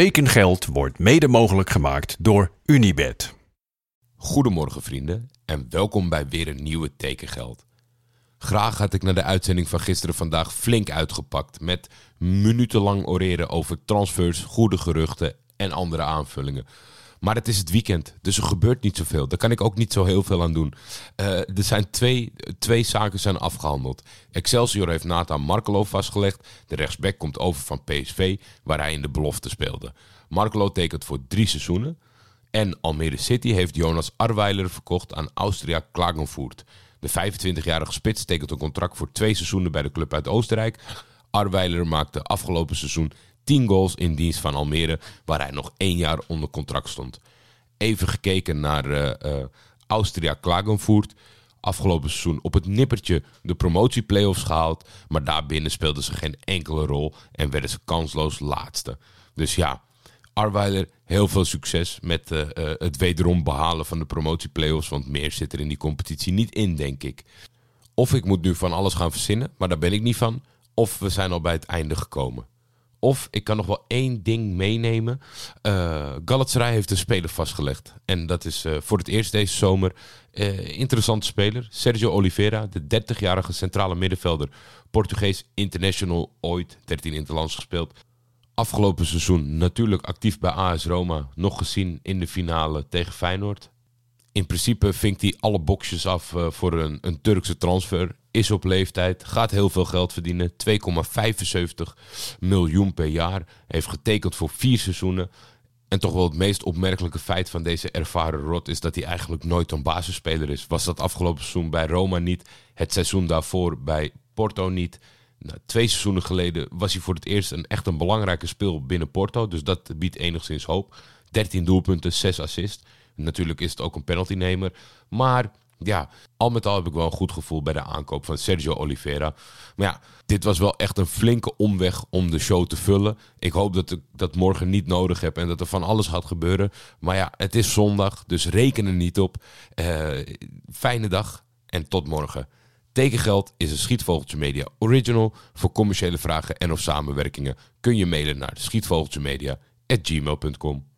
Tekengeld wordt mede mogelijk gemaakt door Unibed. Goedemorgen vrienden en welkom bij weer een nieuwe Tekengeld. Graag had ik naar de uitzending van gisteren vandaag flink uitgepakt met minutenlang oreren over transfers, goede geruchten en andere aanvullingen. Maar het is het weekend, dus er gebeurt niet zoveel. Daar kan ik ook niet zo heel veel aan doen. Uh, er zijn twee, twee zaken zijn afgehandeld. Excelsior heeft Nathan Markelo vastgelegd. De rechtsback komt over van PSV, waar hij in de belofte speelde. Markelo tekent voor drie seizoenen. En Almere City heeft Jonas Arweiler verkocht aan Austria Klagenvoort. De 25-jarige spits tekent een contract voor twee seizoenen bij de club uit Oostenrijk. Arweiler maakte afgelopen seizoen 10 goals in dienst van Almere, waar hij nog één jaar onder contract stond. Even gekeken naar uh, uh, Austria Klagenvoort. Afgelopen seizoen op het nippertje de promotieplayoffs gehaald. Maar daarbinnen speelden ze geen enkele rol en werden ze kansloos laatste. Dus ja, Arweiler, heel veel succes met uh, het wederom behalen van de promotieplayoffs. Want meer zit er in die competitie niet in, denk ik. Of ik moet nu van alles gaan verzinnen, maar daar ben ik niet van. Of we zijn al bij het einde gekomen. Of ik kan nog wel één ding meenemen. Uh, Galatasaray heeft een speler vastgelegd. En dat is uh, voor het eerst deze zomer. Uh, interessante speler. Sergio Oliveira, de 30-jarige centrale middenvelder. Portugees international, ooit 13 interlands gespeeld. Afgelopen seizoen natuurlijk actief bij AS Roma. Nog gezien in de finale tegen Feyenoord. In principe vinkt hij alle boxjes af voor een, een, Turkse transfer. Is op leeftijd, gaat heel veel geld verdienen. 2,75 miljoen per jaar. Heeft getekend voor vier seizoenen. En toch wel het meest opmerkelijke feit van deze ervaren rot is dat hij eigenlijk nooit een basisspeler is. Was dat afgelopen seizoen bij Roma niet, het seizoen daarvoor bij Porto niet. Nou, twee seizoenen geleden was hij voor het eerst een echt een belangrijke speel binnen Porto. Dus dat biedt enigszins hoop. 13 doelpunten, 6 assists. Natuurlijk is het ook een penaltynemer. Maar ja, al met al heb ik wel een goed gevoel bij de aankoop van Sergio Oliveira. Maar ja, dit was wel echt een flinke omweg om de show te vullen. Ik hoop dat ik dat morgen niet nodig heb en dat er van alles gaat gebeuren. Maar ja, het is zondag, dus reken er niet op. Uh, fijne dag en tot morgen. Tekengeld is een Schietvogeltje Media original. Voor commerciële vragen en of samenwerkingen kun je mailen naar schietvogeltjemedia.gmail.com.